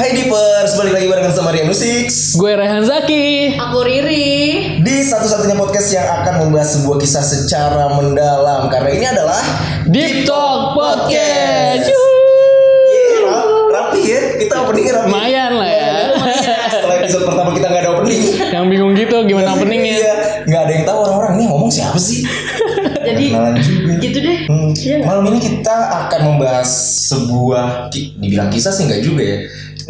Hai Deepers, balik lagi barengan sama Rian Musik Gue Rehan Zaki. Aku Riri. Di satu-satunya podcast yang akan membahas sebuah kisah secara mendalam Karena ini adalah Deep Talk Podcast. Yeay, ra- Rapi ya, kita openingnya rapi Lumayan lah ya. Setelah episode pertama kita gak ada opening Yang bingung gitu gimana openingnya. Iya, gak ada yang tahu orang-orang ini ngomong siapa sih Jadi Kenalan juga gitu deh. Hmm, Iya malam ini kita akan membahas sebuah dibilang kisah sih nggak juga ya.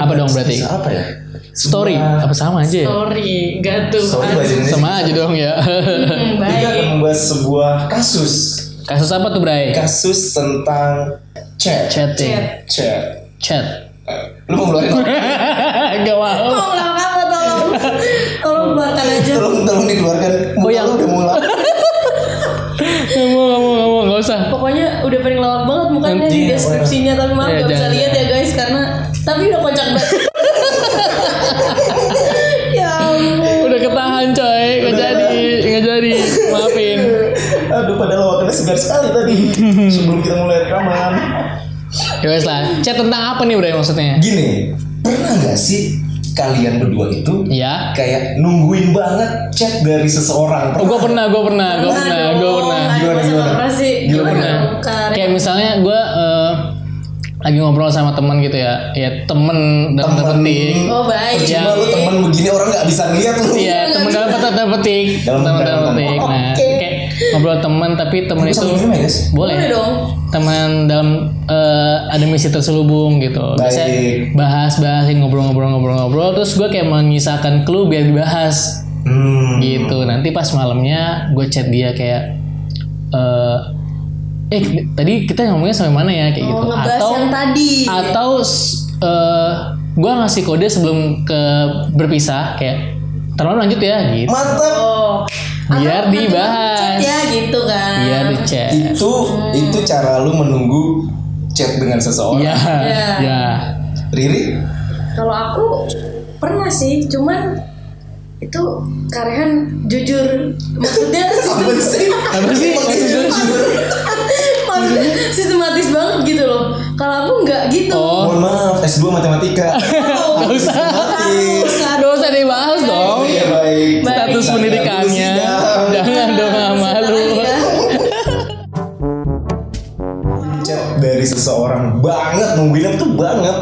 Apa dong berarti? Apa ya? Story Sebuah- apa sama aja ya? Story, gak tuh. Story. Sama aja dong ya. Hmm, Kita akan membahas sebuah kasus. Kasus apa tuh Bray? Kasus tentang chat. Chatting. Chat. Chat. Chat. Lu mau ngeluarin apa? Gak mau. Tolong lah apa tolong. Tolong keluarkan aja. tolong tolong dikeluarkan. Oh, yang- udah mulai. Gak mau, gak mau, gak mau, gak usah. Pokoknya udah paling lawak banget mukanya di Iya, deskripsinya tapi maaf Iya, gak bisa lihat ya guys karena tapi udah kocak banget. ya ampun. Udah ketahan coy, gak jadi, gak jadi. Maafin. Aduh, pada lawakannya segar sekali tadi. Sebelum kita mulai rekaman. Ya wes lah. Chat tentang apa nih Bray maksudnya? Gini, pernah nggak sih kalian berdua itu Ya. kayak nungguin banget chat dari seseorang? Oh, gue pernah, gue pernah, gue pernah, gue pernah. Gimana, Gimana gimana? gimana? sih? Gimana, Gimana? Kayak misalnya gue eh, lagi ngobrol sama teman gitu ya, ya temen dalam tanda petik. Oh baik. Percuma lu temen begini orang nggak bisa ngeliat lu. Iya, temen dalam tanda petik, Dalam temen tanda dalam petik. Nah, Oke. kayak ngobrol teman tapi temen Bisa itu ya boleh. Boleh dong. Teman dalam eh, ada misi terselubung gitu. Baik. bahas bahas ngobrol-ngobrol-ngobrol-ngobrol terus gue kayak menyisakan clue biar dibahas Hmm. gitu. Nanti pas malamnya gue chat dia kayak eh tadi kita ngomongnya sampai mana ya kayak gitu. Oh, ngebahas yang tadi. atau eh gue ngasih kode sebelum ke berpisah kayak terlalu lanjut ya gitu Mantap. Oh. biar Atau dibahas chat ya gitu kan. biar di chat Itu itu cara lu menunggu chat dengan seseorang. ya Iya. ya Riri? Kalau aku pernah sih, cuman itu karehan jujur. Maksudnya Apa sih? apa sih Maksudnya jujur. maksudnya sistematis banget gitu loh. Kalau aku nggak gitu. oh Mohon maaf, S2 matematika. Oh, gak usah Sistematis. gak usah dibahas dong Iya baik. Baik. status Kita pendidikannya jangan dong ah, malu Ya. Chat dari seseorang banget nungguinnya tuh banget.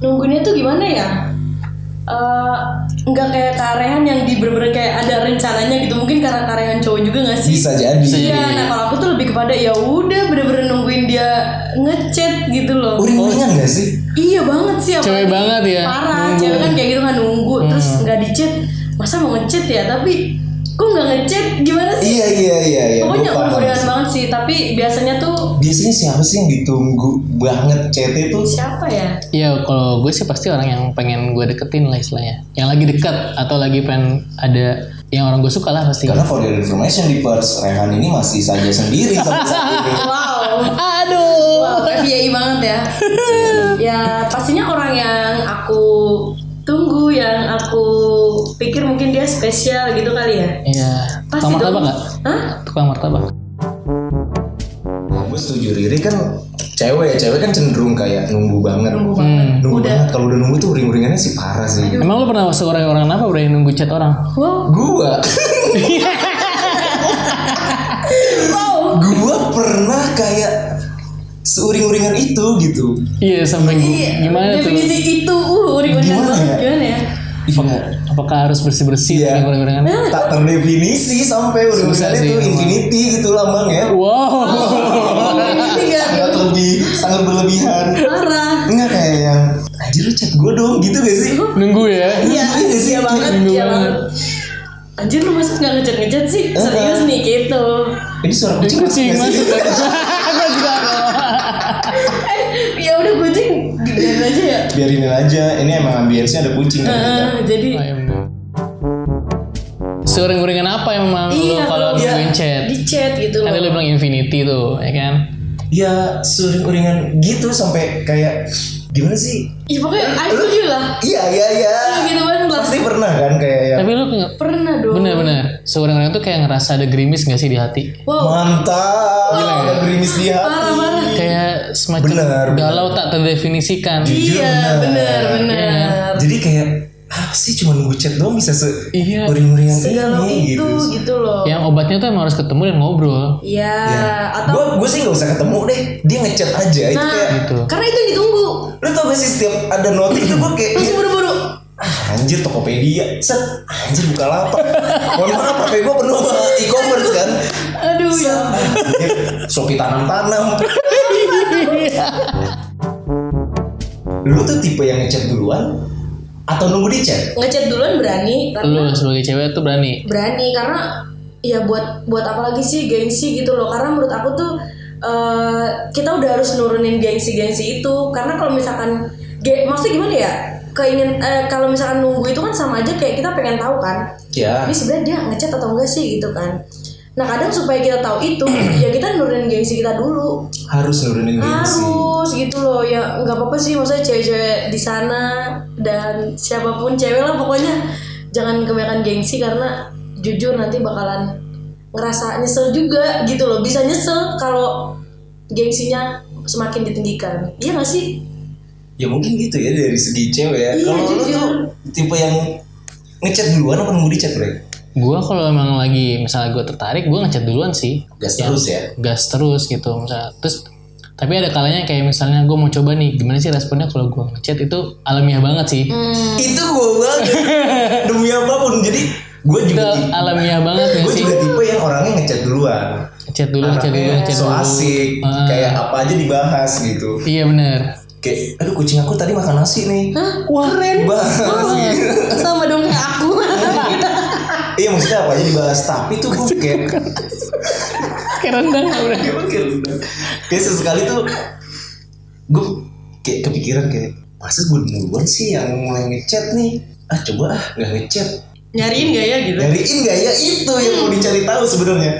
Nungguinnya tuh gimana ya? Eh, nggak kayak karehan yang di bener kayak ada rencananya gitu mungkin karena karehan cowok juga nggak sih Bisa jadi. Iya, nah kalau aku tuh lebih kepada ya udah bener-bener nungguin dia ngechat gitu loh. Uring-uringan gak sih? Iya banget sih apalagi Cewek banget ya, Parah, nunggu. cewek kan kayak gitu kan nunggu terus nggak di chat. Masa mau ngechat ya? Tapi kok nggak ngechat? Gimana sih? Iya iya iya iya. Pokoknya uring banget sih, tapi biasanya tuh Biasanya siapa sih yang ditunggu banget chat itu? siapa ya? ya kalau gue sih pasti orang yang pengen gue deketin lah istilahnya yang lagi dekat atau lagi pengen ada yang orang gue suka lah pasti Karena for your information di pers Rehan ini masih saja sendiri sampai saat ini. Wow, aduh wow, FYI banget ya. ya pastinya orang yang aku tunggu, yang aku pikir mungkin dia spesial gitu kali ya. Iya. Pasti Tukang martabak nggak? Hah? Tukang martabak. Gue setuju Riri kan cewek cewek kan cenderung kayak nunggu banget. Nunggu banget. Nunggu Udah. banget. Kalau udah nunggu tuh uring-uringannya sih parah sih. Emang lu pernah masuk orang-orang apa bro yang nunggu chat orang? Wow, Gua, wow. gua pernah kayak seuring-uringan itu gitu. Iya sampai gua, Iya, gimana tuh? definisi itu uh uring-uringan Gimana banget ya? gimana ya? Iya. Apakah harus bersih-bersih Iya. dengan? Tak terdefinisi sampai Susah uring-uringannya sih, infinity gitu lambangnya. Wow. Tiga Sangat lebih, sangat berlebihan. parah. Enggak kayak yang anjir lu chat gue dong gitu gak sih? Nunggu ya? Iya, Iya sih, iya banget, nunggu iya banget. Anjir lu masa nggak ngechat ngechat sih? Serius nih gitu. Ini suara kucing kucing masuk aja ya. Biarin aja, ini emang ambience ada kucing kan. Heeh, jadi Ayam dulu. Seuring-uringan apa yang memang lu iya kalau kalau nungguin chat? di chat gitu Kan tadi lu loh. bilang infinity tuh, ya kan? Ya seuring-uringan gitu sampai kayak gimana sih? Ih pokoknya I feel you lah. Iya iya iya. Gitu kan lah. Pasti pernah kan kayak yang Tapi lu nge- Pernah dong. bener-bener seuring-uringan tuh kayak ngerasa ada gerimis gak sih di hati? Wow. mantap. Gila ya? Ada gerimis di hati. Parah parah. Kayak semacam Bener, bener. galau tak terdefinisikan. Jujur Iya bener. bener bener. Iya. jadi kayak apa sih cuma nunggu chat doang bisa se Iya. segala ini itu gitu gitu loh Yang obatnya tuh emang harus ketemu dan ngobrol. Iya, ya atau gue gue sih nggak usah ketemu deh dia ngechat aja itu nah, kayak Gitu. karena itu yang ditunggu. lu tau gak sih setiap ada notif tuh gue kayak Langsung buru-buru. ah, anjir Tokopedia set anjir buka lapak mohon maaf HP gue penuh sama e-commerce kan Aduh ya. Anjir, Shopee tanam-tanam lu tuh tipe yang ngechat duluan atau nunggu di chat Ngechat duluan berani karena Lu sebagai cewek tuh berani. berani karena ya buat buat apa lagi sih gengsi gitu loh. Karena menurut aku tuh eh, kita udah harus nurunin gengsi-gengsi itu karena kalau misalkan ge, maksudnya gimana ya? Keingin eh, kalau misalkan nunggu itu kan sama aja kayak kita pengen tahu kan. ya Ini sebenarnya dia ngechat atau enggak sih gitu kan. Nah kadang supaya kita tahu itu ya kita nurunin gengsi kita dulu harus nurunin gengsi harus gitu loh ya nggak apa-apa sih maksudnya cewek-cewek di sana dan siapa pun cewek lah pokoknya jangan kebanyakan gengsi karena jujur nanti bakalan ngerasa nyesel juga gitu loh bisa nyesel kalau gengsinya semakin ditinggikan iya gak sih ya mungkin gitu ya dari segi cewek ya Iya, kalau lu jujur. tuh tipe yang ngechat duluan apa nunggu di chat bro Gua kalau emang lagi misalnya gue tertarik, gue ngechat duluan sih. gas Ya, terus ya Gas terus gitu misalnya. Terus tapi ada kalanya kayak misalnya gue mau coba nih gimana sih responnya kalau gue ngechat itu alamiah banget sih. Hmm. itu gue banget demi apa pun jadi gue Itu juga tipe, alamiah banget ya gue sih. juga tipe yang orangnya ngechat duluan Ngechat dulu, ngechat dulu, ngechat so dulu. asik Ah. kayak apa aja dibahas gitu Iya bener. kayak aduh kucing aku tadi makan nasi nih Hah? Wah, keren dibahas gitu. sama dong kayak aku iya maksudnya apa aja dibahas tapi tuh gue kayak kayak rendang. bro. kayak sesekali tuh gue kayak kepikiran kayak masa gue duluan sih yang mulai ngechat nih ah coba ah nggak ngechat nyariin gak ya gitu nyariin nggak ya itu yang mau dicari tahu sebenarnya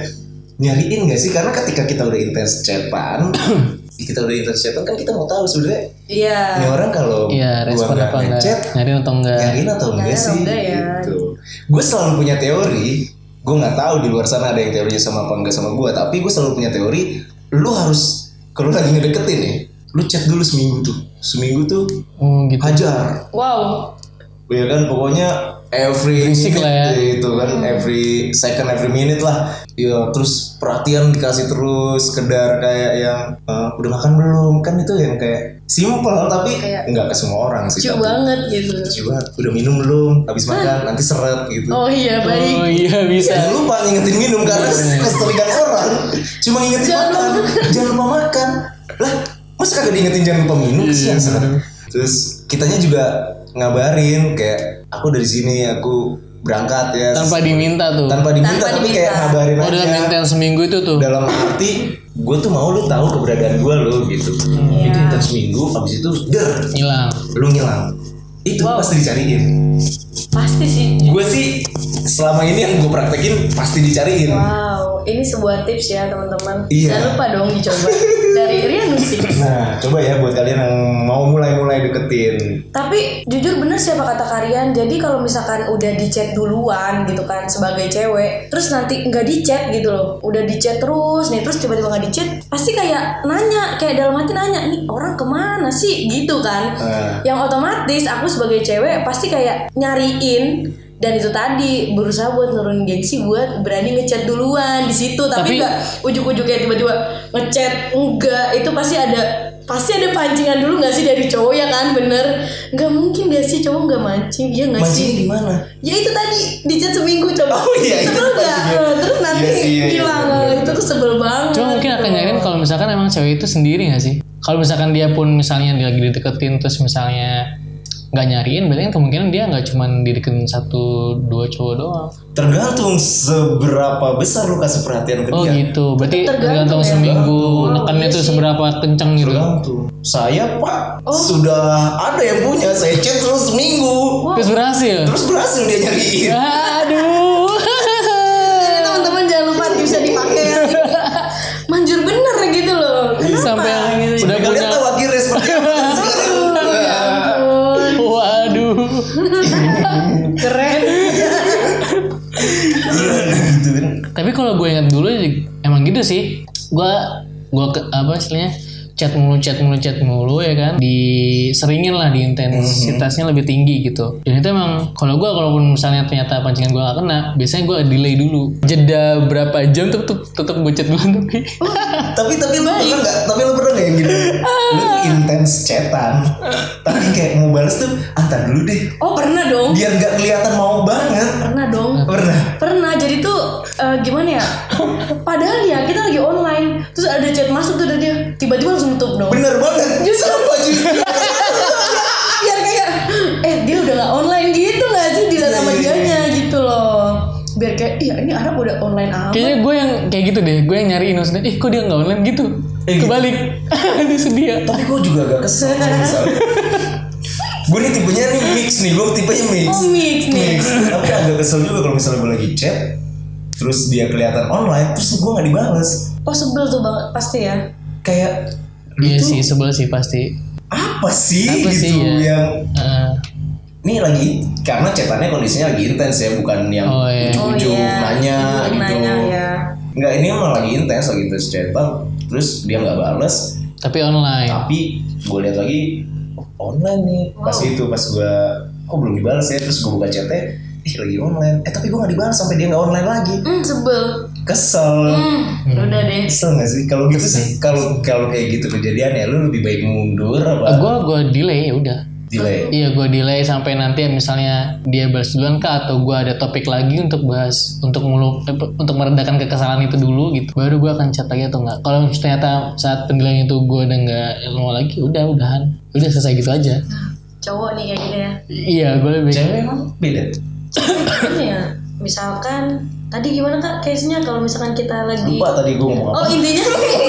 nyariin nggak sih karena ketika kita udah intens chatan kita udah intens chatan kan kita mau tahu sebenarnya iya ini orang kalau Iya, gua respon nggak apa enggak? ngechat Nyariin atau enggak? nyariin atau enggak Nyariin atau sih enggak ya? gitu gue selalu punya teori gue nggak tahu di luar sana ada yang teorinya sama apa enggak sama gue tapi gue selalu punya teori lu harus kalau lagi ngedeketin nih lu chat dulu seminggu tuh. Seminggu tuh Oh gitu. hajar. Wow. Ya kan pokoknya every minute lah ya. itu kan every second every minute lah ya terus perhatian dikasih terus sekedar kayak yang eh, udah makan belum kan itu yang kayak simple tapi Kayak- nggak ke semua orang sih lucu banget gitu Coba udah minum belum? Habis makan nanti seret gitu. oh iya baik Oh iya bisa. Jangan lupa ngingetin minum karena keseringan orang cuma ngingetin Jangan makan. Jangan lupa makan. Lah, masa kagak diingetin jangan lupa minum Iya, kesian seret. Terus kitanya juga ngabarin kayak aku dari sini aku berangkat ya. Tanpa diminta tuh. tanpa diminta Tanpa tapi diminta. kayak ngabarin Oh dalam aja. intens seminggu itu tuh. Dalam arti gue tuh mau lu tahu keberadaan gue lo gitu. Iya. Itu intens seminggu habis itu der Hilang. lu ngilang. Itu pasti dicariin. Pasti sih gue sih selama ini yang gue praktekin pasti dicariin Wow, ini sebuah tips ya teman-teman. Iya. Jangan lupa dong dicoba dari Rianusi. nah coba ya buat kalian yang mau mulai-mulai deketin Tapi jujur bener siapa kata kalian. Jadi kalau misalkan udah di chat duluan gitu kan sebagai cewek, terus nanti nggak di chat gitu loh, udah di chat terus nih, terus tiba-tiba nggak di chat, pasti kayak nanya, kayak dalam hati nanya, nih orang ke mana sih gitu kan? Nah. Yang otomatis aku sebagai cewek pasti kayak nyariin dan itu tadi berusaha buat nurunin gengsi buat berani ngechat duluan di situ. Tapi Tapi- nggak ujuk-ujuk kayak tiba-tiba ngechat enggak. Itu pasti ada pasti ada pancingan dulu nggak sih dari cowok ya kan? Bener. Nggak mungkin gak sih cowok nggak mancing ya nggak sih? Di mana? Ya itu tadi di chat seminggu coba. Oh, iya, itu sebel nggak mancingnya. Eh, terus nanti Iya sih, iya, iya, hilang. Bener, itu tuh sebel banget. Cuma mungkin akan gitu. nyariin kalau misalkan emang cewek itu sendiri gak sih? Kalau misalkan dia pun misalnya dia lagi dideketin terus misalnya nggak nyariin, berarti kan kemungkinan dia nggak cuma dideketin satu dua cowok doang. tergantung seberapa besar lu kasih perhatian ke Oh dia gitu, berarti Tergantung tergantung, ya. seminggu nekannya iya tuh sih. seberapa kenceng gitu. tergantung saya pak Oh. sudah ada yang punya saya chat terus seminggu Terus berhasil. terus berhasil dia nyariin Aduh. Jadi teman-teman jangan lupa bisa dipakai. Manjur bener gitu loh. Kenapa? Sampai keren. gitu kan Tapi kalau gue ingat dulu emang gitu sih. Gue gue ke, apa istilahnya chat mulu chat mulu chat mulu ya kan? Diseringin lah di intensitasnya lebih tinggi gitu. Dan itu emang kalau gue kalaupun misalnya ternyata pancingan gue gak kena biasanya gue delay dulu. Jeda berapa jam tuh tetep tetep gue chat dulu tapi tapi tapi lu pernah nggak tapi lu pernah nggak yang gini lu intens chatan tapi kayak mau balas tuh antar dulu deh. Oh pernah dong. biar nggak kelihatan mau banget. Pernah dong. pernah? Pernah. Jadi tuh eh, gimana ya? Padahal ya kita lagi online. Terus ada chat masuk tuh dari dia. Tiba-tiba langsung tutup dong. bener banget Justru- jujur Biar kayak eh dia udah gak online gitu gak sih dilihat sama Iya, iya, dianya gitu loh. Biar kayak iya ini Arab udah online apa? kayaknya gue yang kayak gitu deh gue yang nyariin maksudnya ih kok dia nggak online gitu Eh, gitu. kebalik dia sedia tapi gue juga agak kesel gue nih tipenya nih mix nih gue tipenya mix Oh mix nih. mix tapi agak kesel juga kalau misalnya gue lagi chat terus dia kelihatan online terus gue nggak dibales Oh sebel tuh banget pasti ya. kayak iya tuh sih sebel sih pasti apa sih Apa gitu sih, ya? yang Heeh. ini lagi karena chatannya kondisinya lagi intens ya bukan yang Oh, iya. ujuk-ujuk nanya Ujuk-ujuk gitu Nanya ya. Enggak ini emang lagi intens lagi terus chatan terus dia nggak bales tapi online tapi gue lihat lagi oh, online nih pas itu pas gue kok belum dibales ya terus gue buka chatnya ih lagi online. Eh tapi gue nggak dibalas sampai dia nggak online lagi. Hmm sebel. kesel. Hmm. Udah deh. kesel nggak sih? Kalau gitu sih kalau kalau kayak gitu kejadian ya lu lebih baik mundur apa? Gue gue delay ya udah. Delay. Iya gue delay sampai nanti misalnya dia balas duluan kah atau gue ada topik lagi untuk bahas untuk mulu eh, untuk meredakan kekesalan itu dulu gitu. Baru gue akan chat lagi atau enggak kalau ternyata saat penilaian itu gue udah nggak mau lagi udah udahan. Udah selesai gitu aja. Cowok nih kayak gitu ya. iya gue lebih cewek emang beda ya. Misalkan tadi gimana kak case-nya? Kalau misalkan kita lagi lupa tadi gue Oh apa. Intinya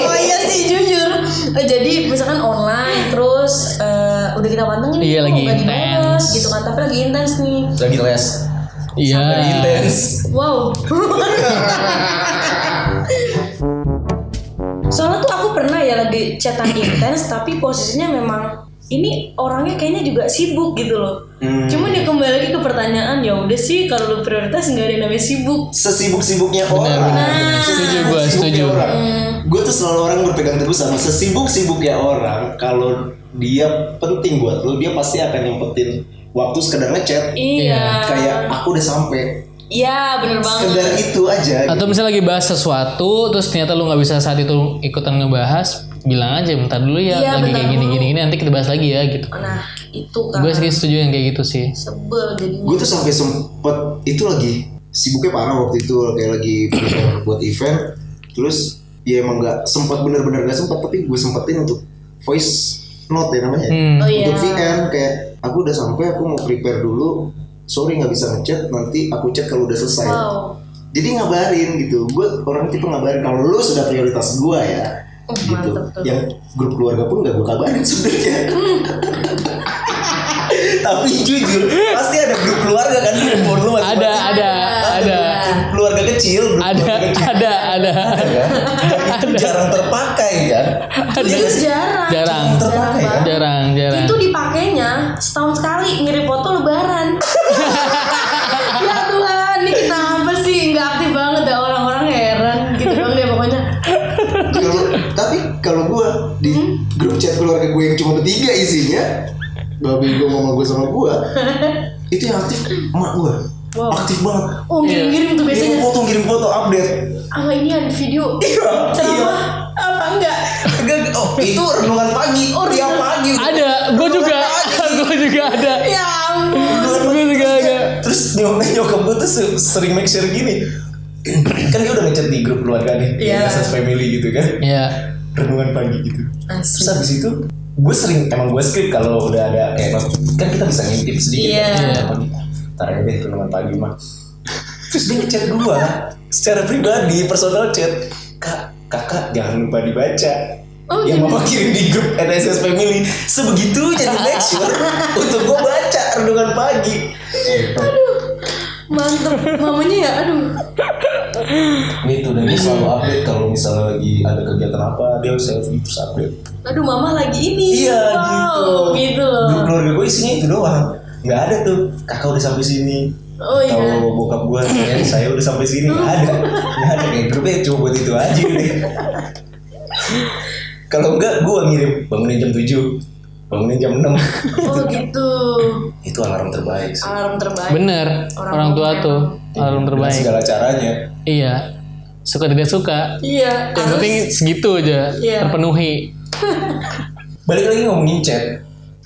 oh iya sih jujur. Eh, jadi misalkan online terus eh, udah kita pantengin Iya, kok lagi intens. gitu kan. Tapi lagi intens nih. Lagi les. Iya. Lagi intens. Wow. Soalnya tuh aku pernah ya lagi chatan intens tapi posisinya memang ini orangnya kayaknya juga sibuk gitu loh. Hmm. cuman ya kembali lagi ke pertanyaan ya udah sih kalau lu prioritas nggak ada yang namanya sibuk. Sesibuk-sibuknya orang. benar. Setuju gua, setuju. gue tuh selalu orang berpegang teguh sama sesibuk-sibuknya orang. Kalau dia penting buat lu dia pasti akan nyempetin waktu sekedar ngechat. Iya. Kayak aku udah sampai iya bener banget. Sekedar itu aja atau misalnya lagi bahas sesuatu terus ternyata lu nggak bisa saat itu ikutan ngebahas bilang aja bentar dulu ya Iya, lagi kayak gini gini gini nanti kita bahas lagi ya gitu. Nah itu kan. Gue sih setuju yang kayak gitu sih. Sebel jadinya. Gue tuh sampai sempet itu lagi sibuknya parah waktu itu kayak lagi prepare buat event. Terus ya emang nggak sempat bener-bener nggak sempat tapi gue sempetin untuk voice note ya namanya. Hmm. oh iya. Untuk VN kayak aku udah sampai aku mau prepare dulu. Sorry nggak bisa ngechat nanti aku chat kalau udah selesai. Wow. Jadi ngabarin gitu. Gue orang tipe ngabarin kalau lu sudah prioritas gue ya Oh, gitu. mantep tuh. yang grup keluarga pun gak gue kabarin sebenarnya. Tapi jujur pasti ada grup keluarga kan di handphone lu masing ada ada ada. Grup keluarga kecil grup ada keluarga kecil. ada ada. Kan? Dan itu jarang terpakai kan Iya itu sih? jarang jarang. Terpakai kan jarang jarang. Itu dipakainya setahun sekali ngirim foto lebaran babi gue mama gue sama gue itu yang aktif emak gue Wow. aktif banget. Oh ngirim-ngirim tuh kirim biasanya foto kirim foto update. Ah ini ada video. Iya, ceramah. apa enggak? Enggak, oh itu renungan pagi. Oh, tiap renungan- pagi. Ada. Gue juga. gue juga ada. Ya ampun. Renungan pagi. gue juga ada. Terus nyokap nyokap gue tuh se- sering make share gini. Kan dia udah ngechat di grup keluarga nih. Iya. yeah. family gitu kan. Ya renungan pagi gitu. Terus Asli. habis itu gue sering emang gue skrip kalau udah ada kayak kan kita bisa ngintip sedikit Iya. kan, renungan pagi ntar aja deh renungan pagi mah terus dia ngechat gue secara pribadi personal chat. Kak kakak jangan lupa dibaca. Oh, yang gitu. mama kirim di grup NSS Family. Sebegitunya di make sure untuk gue baca renungan pagi mantep. Mamanya ya? Aduh. Itu dan dia selalu update kalau misalnya lagi ada kegiatan apa dia harus selfie terus update. Aduh mama lagi ini. Iya wow, gitu. gitu loh. Grup keluarga gue isinya itu doang. Nggak ada tuh. Kakak udah sampai sini. Oh iya. Atau bokap gue ya, saya udah sampai sini. Nggak ada. Nggak ada kayak grupnya cuma buat itu aja. Deh Kalau enggak gue ngirim bangunin jam 7 bangunin jam 6 Oh gitu. itu alarm terbaik sih. Alarm terbaik. bener. Orang orang, tua tuh alarm Dengan terbaik. segala caranya. Iya. Suka tidak suka? Iya. yang harus- penting segitu aja Iya. terpenuhi. Balik lagi ngomongin chat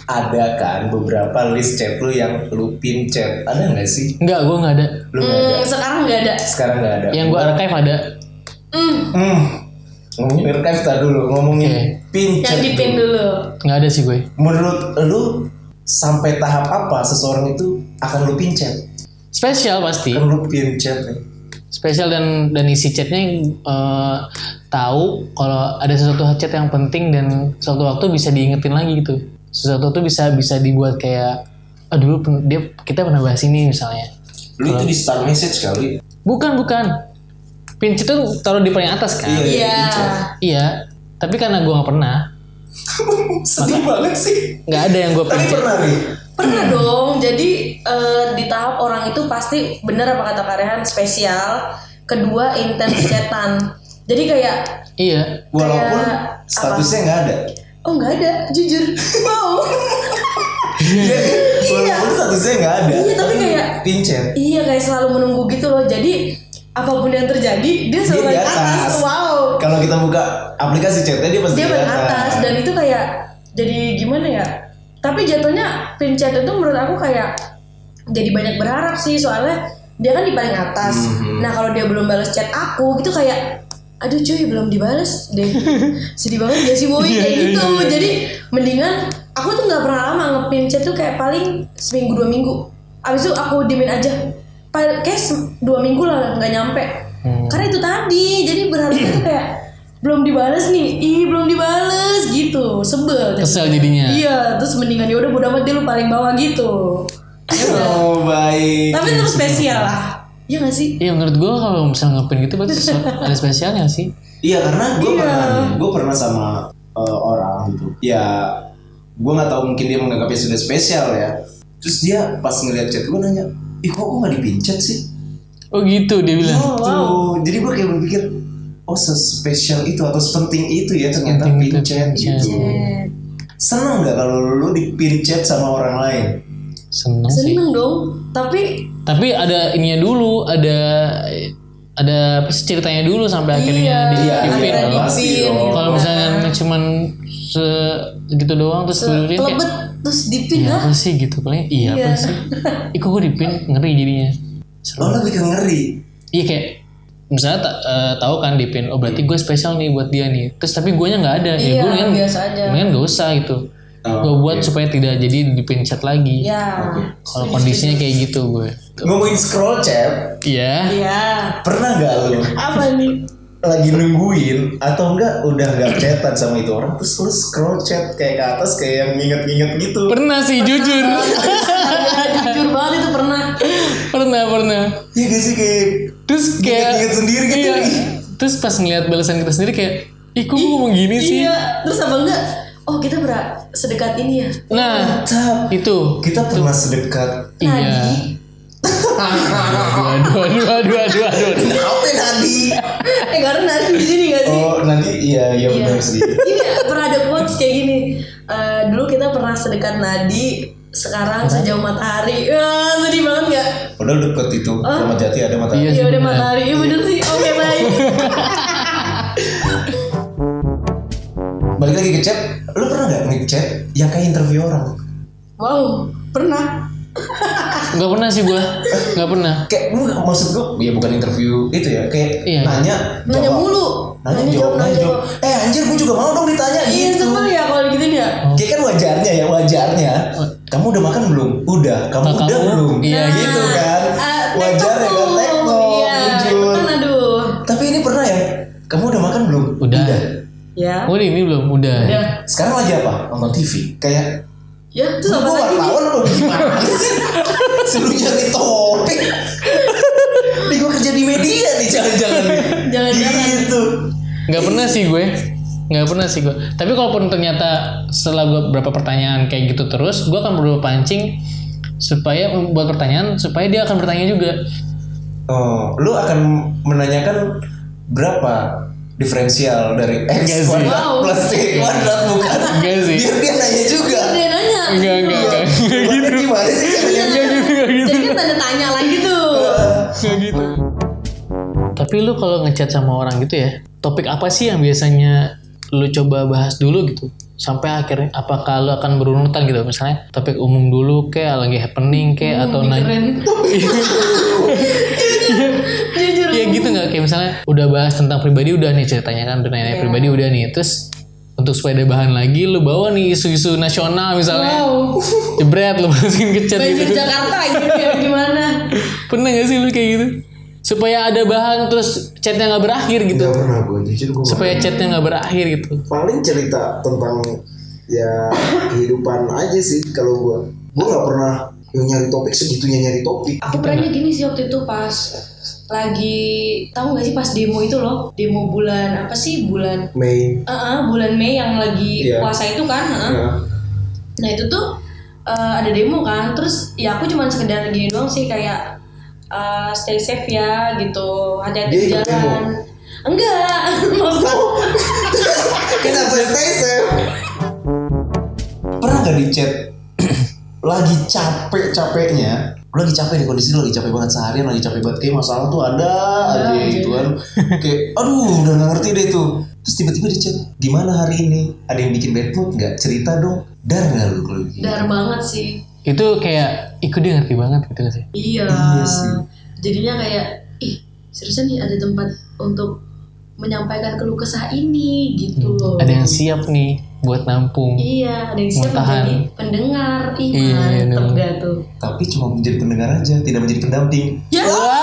ada kan beberapa list chat lu yang lu pin chat? Ada nggak sih? Enggak gue nggak ada. Lu nggak ada? Hmm, sekarang nggak ada. sekarang nggak ada. Yang gue archive ada. Hmm, hmm. Ngomongin archive tar dulu ngomongin Oke. pin yang dipin dulu. nggak ada sih gue. Menurut lu sampai tahap apa seseorang itu akan lu pin chat spesial pasti. Akan lu pin chat nih. Spesial dan dan isi chatnya eh, tahu kalau ada sesuatu chat yang penting dan suatu waktu bisa diingetin lagi gitu. Sesuatu tuh bisa bisa dibuat kayak dulu pen- dia kita pernah bahas ini misalnya. Lu itu di start message kali. Bukan bukan pin chat tuh taruh di paling atas kan Iya, Iya. pin chat. iya tapi karena gua nggak pernah sedih banget sih nggak ada yang gue tapi pin chat pernah nih Pernah dong. Jadi eh, di tahap orang itu pasti benar apa kata Karehan spesial. Kedua intens chatan. Jadi kayak iya walaupun Kayak statusnya nggak ada oh nggak ada, jujur. Wow. Iya, walaupun statusnya nggak ada Iya, tapi kayak- pin chat iya kayak selalu menunggu gitu loh. Jadi apa pun yang terjadi dia selalu di atas. atas. Wow. kalau kita buka aplikasi chatnya dia pasti Dia di atas dan itu kayak jadi gimana ya? Tapi jatuhnya pin chat itu menurut aku kayak jadi banyak berharap sih soalnya dia kan di paling atas. Mhm. Nah kalau dia belum balas chat aku gitu kayak aduh cuy belum dibales deh sedih banget gak sih boy Iya, kayak gitu jadi mendingan aku tuh nggak pernah lama ngepin chat tuh kayak paling seminggu dua minggu abis itu aku diemin aja kayak dua minggu lah nggak nyampe. Hmm. karena itu tadi jadi berharapnya tuh kayak belum dibales nih. Ih belum dibales gitu. Sebel. Kesel jadinya. Iya terus mendingan ya udah bodo amat dia lu paling bawah gitu. Oh baik. Tapi tetap spesial lah. Iya gak sih? iya menurut gue kalau misalnya ngepin gitu berarti sesuatu- ada spesialnya sih? Iya karena gue Iya. pernah gue pernah sama uh, orang gitu. Ya gue nggak tahu mungkin dia menganggapnya sudah spesial ya. Terus dia pas ngeliat chat gue nanya ih kok gue nggak dipincat sih? Oh gitu dia bilang. Oh, wow. Tuh, jadi gue kayak berpikir oh sespesial itu atau sepenting itu ya ternyata itu pincet pincet. gitu. Seneng nggak kalau lu dipincet sama orang lain? Seneng sih. Seneng dong Tapi tapi ada ininya dulu ada ada sih ceritanya dulu sampai akhirnya Iya, di iya, dipin. iya, dipin, gitu kalau misalnya cuman segitu doang terus duluin kayak Kelebet Terus dipin iya lah. apa sih gitu paling iya apa Iya. sih? Ih kok gue dipin? Ngeri jadinya. Serem. oh lebih ke ngeri? Iya kayak misalnya ta- eh, tahu kan dipin oh berarti gue spesial nih buat dia nih. Terus tapi gue nya nggak ada ya Iya gue mendingan biasa aja. mendingan gak usah gitu. Oh, gue buat oke. supaya tidak jadi dipin chat lagi. Ya kalau kondisinya kayak gitu gue ngomongin scroll chat iya. Iya. pernah nggak lu? Apa nih? Lagi nungguin atau enggak udah nggak chatan sama itu orang terus lu scroll chat kayak ke atas kayak yang nginget-nginget gitu. Pernah sih jujur. Jujur banget itu pernah. Pernah pernah. Iya gak sih kayak terus kayak Ingat-ingat sendiri gitu. iya. terus pas ngeliat balasan kita sendiri kayak ih kok gue ngomong gini sih? Iya. Terus apa enggak? Oh kita pernah sedekat ini ya. Nah Mantap. itu. Kita pernah sedekat. iya aduh aduh aduh aduh aduh aduh Apa Nadi? Eh karena nanti di sini gak sih? Oh nanti iya iya Iya. benar sih. Ini pernah ada quotes kayak gini. Eh, dulu kita pernah sedekat nadi, sekarang sejauh matahari. Wah, sedih banget gak? Udah deket itu. Sama Jati ada mata. Iya Ya udah benar. matahari. Iya bener sih. Oke baik. Balik lagi ke chat. Lu pernah nggak ngechat yang kayak interview orang? Wow, pernah. Nggak pernah sih gue nggak pernah Kayak enggak maksud gua ya bukan interview itu ya kayak Iya. nanya Nanya jawab. mulu. Nanya, jawab, nanya jawab. Eh anjir gua juga mau dong ditanya Iya gitu. sebel ya kalau gitu ya. Kayak kan wajarnya ya, wajarnya. Kamu udah makan belum? Udah. Kamu Nah, udah kamu- belum? iya, gitu kan. Ah, Wajar ya kan tektok, Iya, kan aduh. Tapi ini pernah ya? Kamu udah makan belum? Udah. Ya. oh ini belum udah Udah. Sekarang lagi apa? Nonton TV. Kayak Ya, terus Gue apa lagi? nih? wartawan apa gimana sih? Suruh nyari topik. Nih gue kerja di media nih jangan-jangan nih. Jangan-jangan. Gitu. nggak pernah sih gue nggak pernah sih gue tapi kalaupun ternyata setelah gue berapa pertanyaan kayak gitu terus gue akan berusaha pancing supaya buat pertanyaan supaya dia akan bertanya juga Oh, lu akan menanyakan berapa diferensial dari X kuadrat Wow. plus Y kuadrat bukan Enggak sih. biar dia nanya juga. Enggak, enggak, enggak. Gimana, gimana sih caranya Enggak gitu, enggak gitu. Jadi kan tanda tanya lagi tuh. Enggak gitu. Tapi lu kalau ngechat sama orang gitu ya, topik apa sih yang biasanya lu coba bahas dulu gitu? Sampai akhirnya apakah lu akan berurutan gitu? Misalnya topik umum dulu kayak lagi happening kayak atau nanya. Ya gitu nggak kayak misalnya udah bahas tentang pribadi udah nih ceritanya kan udah nanya pribadi udah nih terus untuk supaya ada bahan lagi lu bawa nih isu-isu nasional misalnya. Wow. jebret lu masukin ke chat Banjir gitu. Jakarta gitu ya gimana? pernah gak sih lu kayak gitu? Supaya ada bahan terus chatnya nggak berakhir gitu. Gak pernah gue jujur gue supaya chatnya nggak berakhir gitu. Paling cerita tentang ya kehidupan aja sih kalau gue gue nggak pernah yang nyari topik segitunya nyari topik. Aku pernah gini sih waktu itu pas lagi tahu nggak sih pas demo itu loh? Demo bulan apa sih? Bulan Mei. Eh, eh, bulan Mei yang lagi Iya. puasa itu kan eh. ya. nah itu tuh eh, ada demo kan? Terus ya aku cuma sekedar gini doang sih kayak eh, stay safe ya gitu. Hati-hati di jalan. Enggak. Maksudnya kenapa stay safe. Pernah nggak di chat lagi capek capeknya lu lagi capek nih kondisi lu lagi capek banget seharian lagi capek banget. Kayak masalah tuh ada aja aja. gitu kan. Kayak aduh udah nggak ngerti deh tuh. Terus tiba-tiba di chat gimana hari ini? Ada yang bikin bad mood nggak? Cerita dong. Dar nggak lu kalau gitu? Dar banget sih. Itu kayak ikut dia ngerti banget? Gitu gak sih? Iya, Iya sih. jadinya kayak ih seriusan nih ada tempat untuk menyampaikan keluh kesah ini gitu loh. Ada yang siap nih buat nampung Iya, ada yang siap menjadi pendengar. Iya, mantep bener. dah tuh. tapi cuma menjadi pendengar aja tidak menjadi pendamping Ya, wah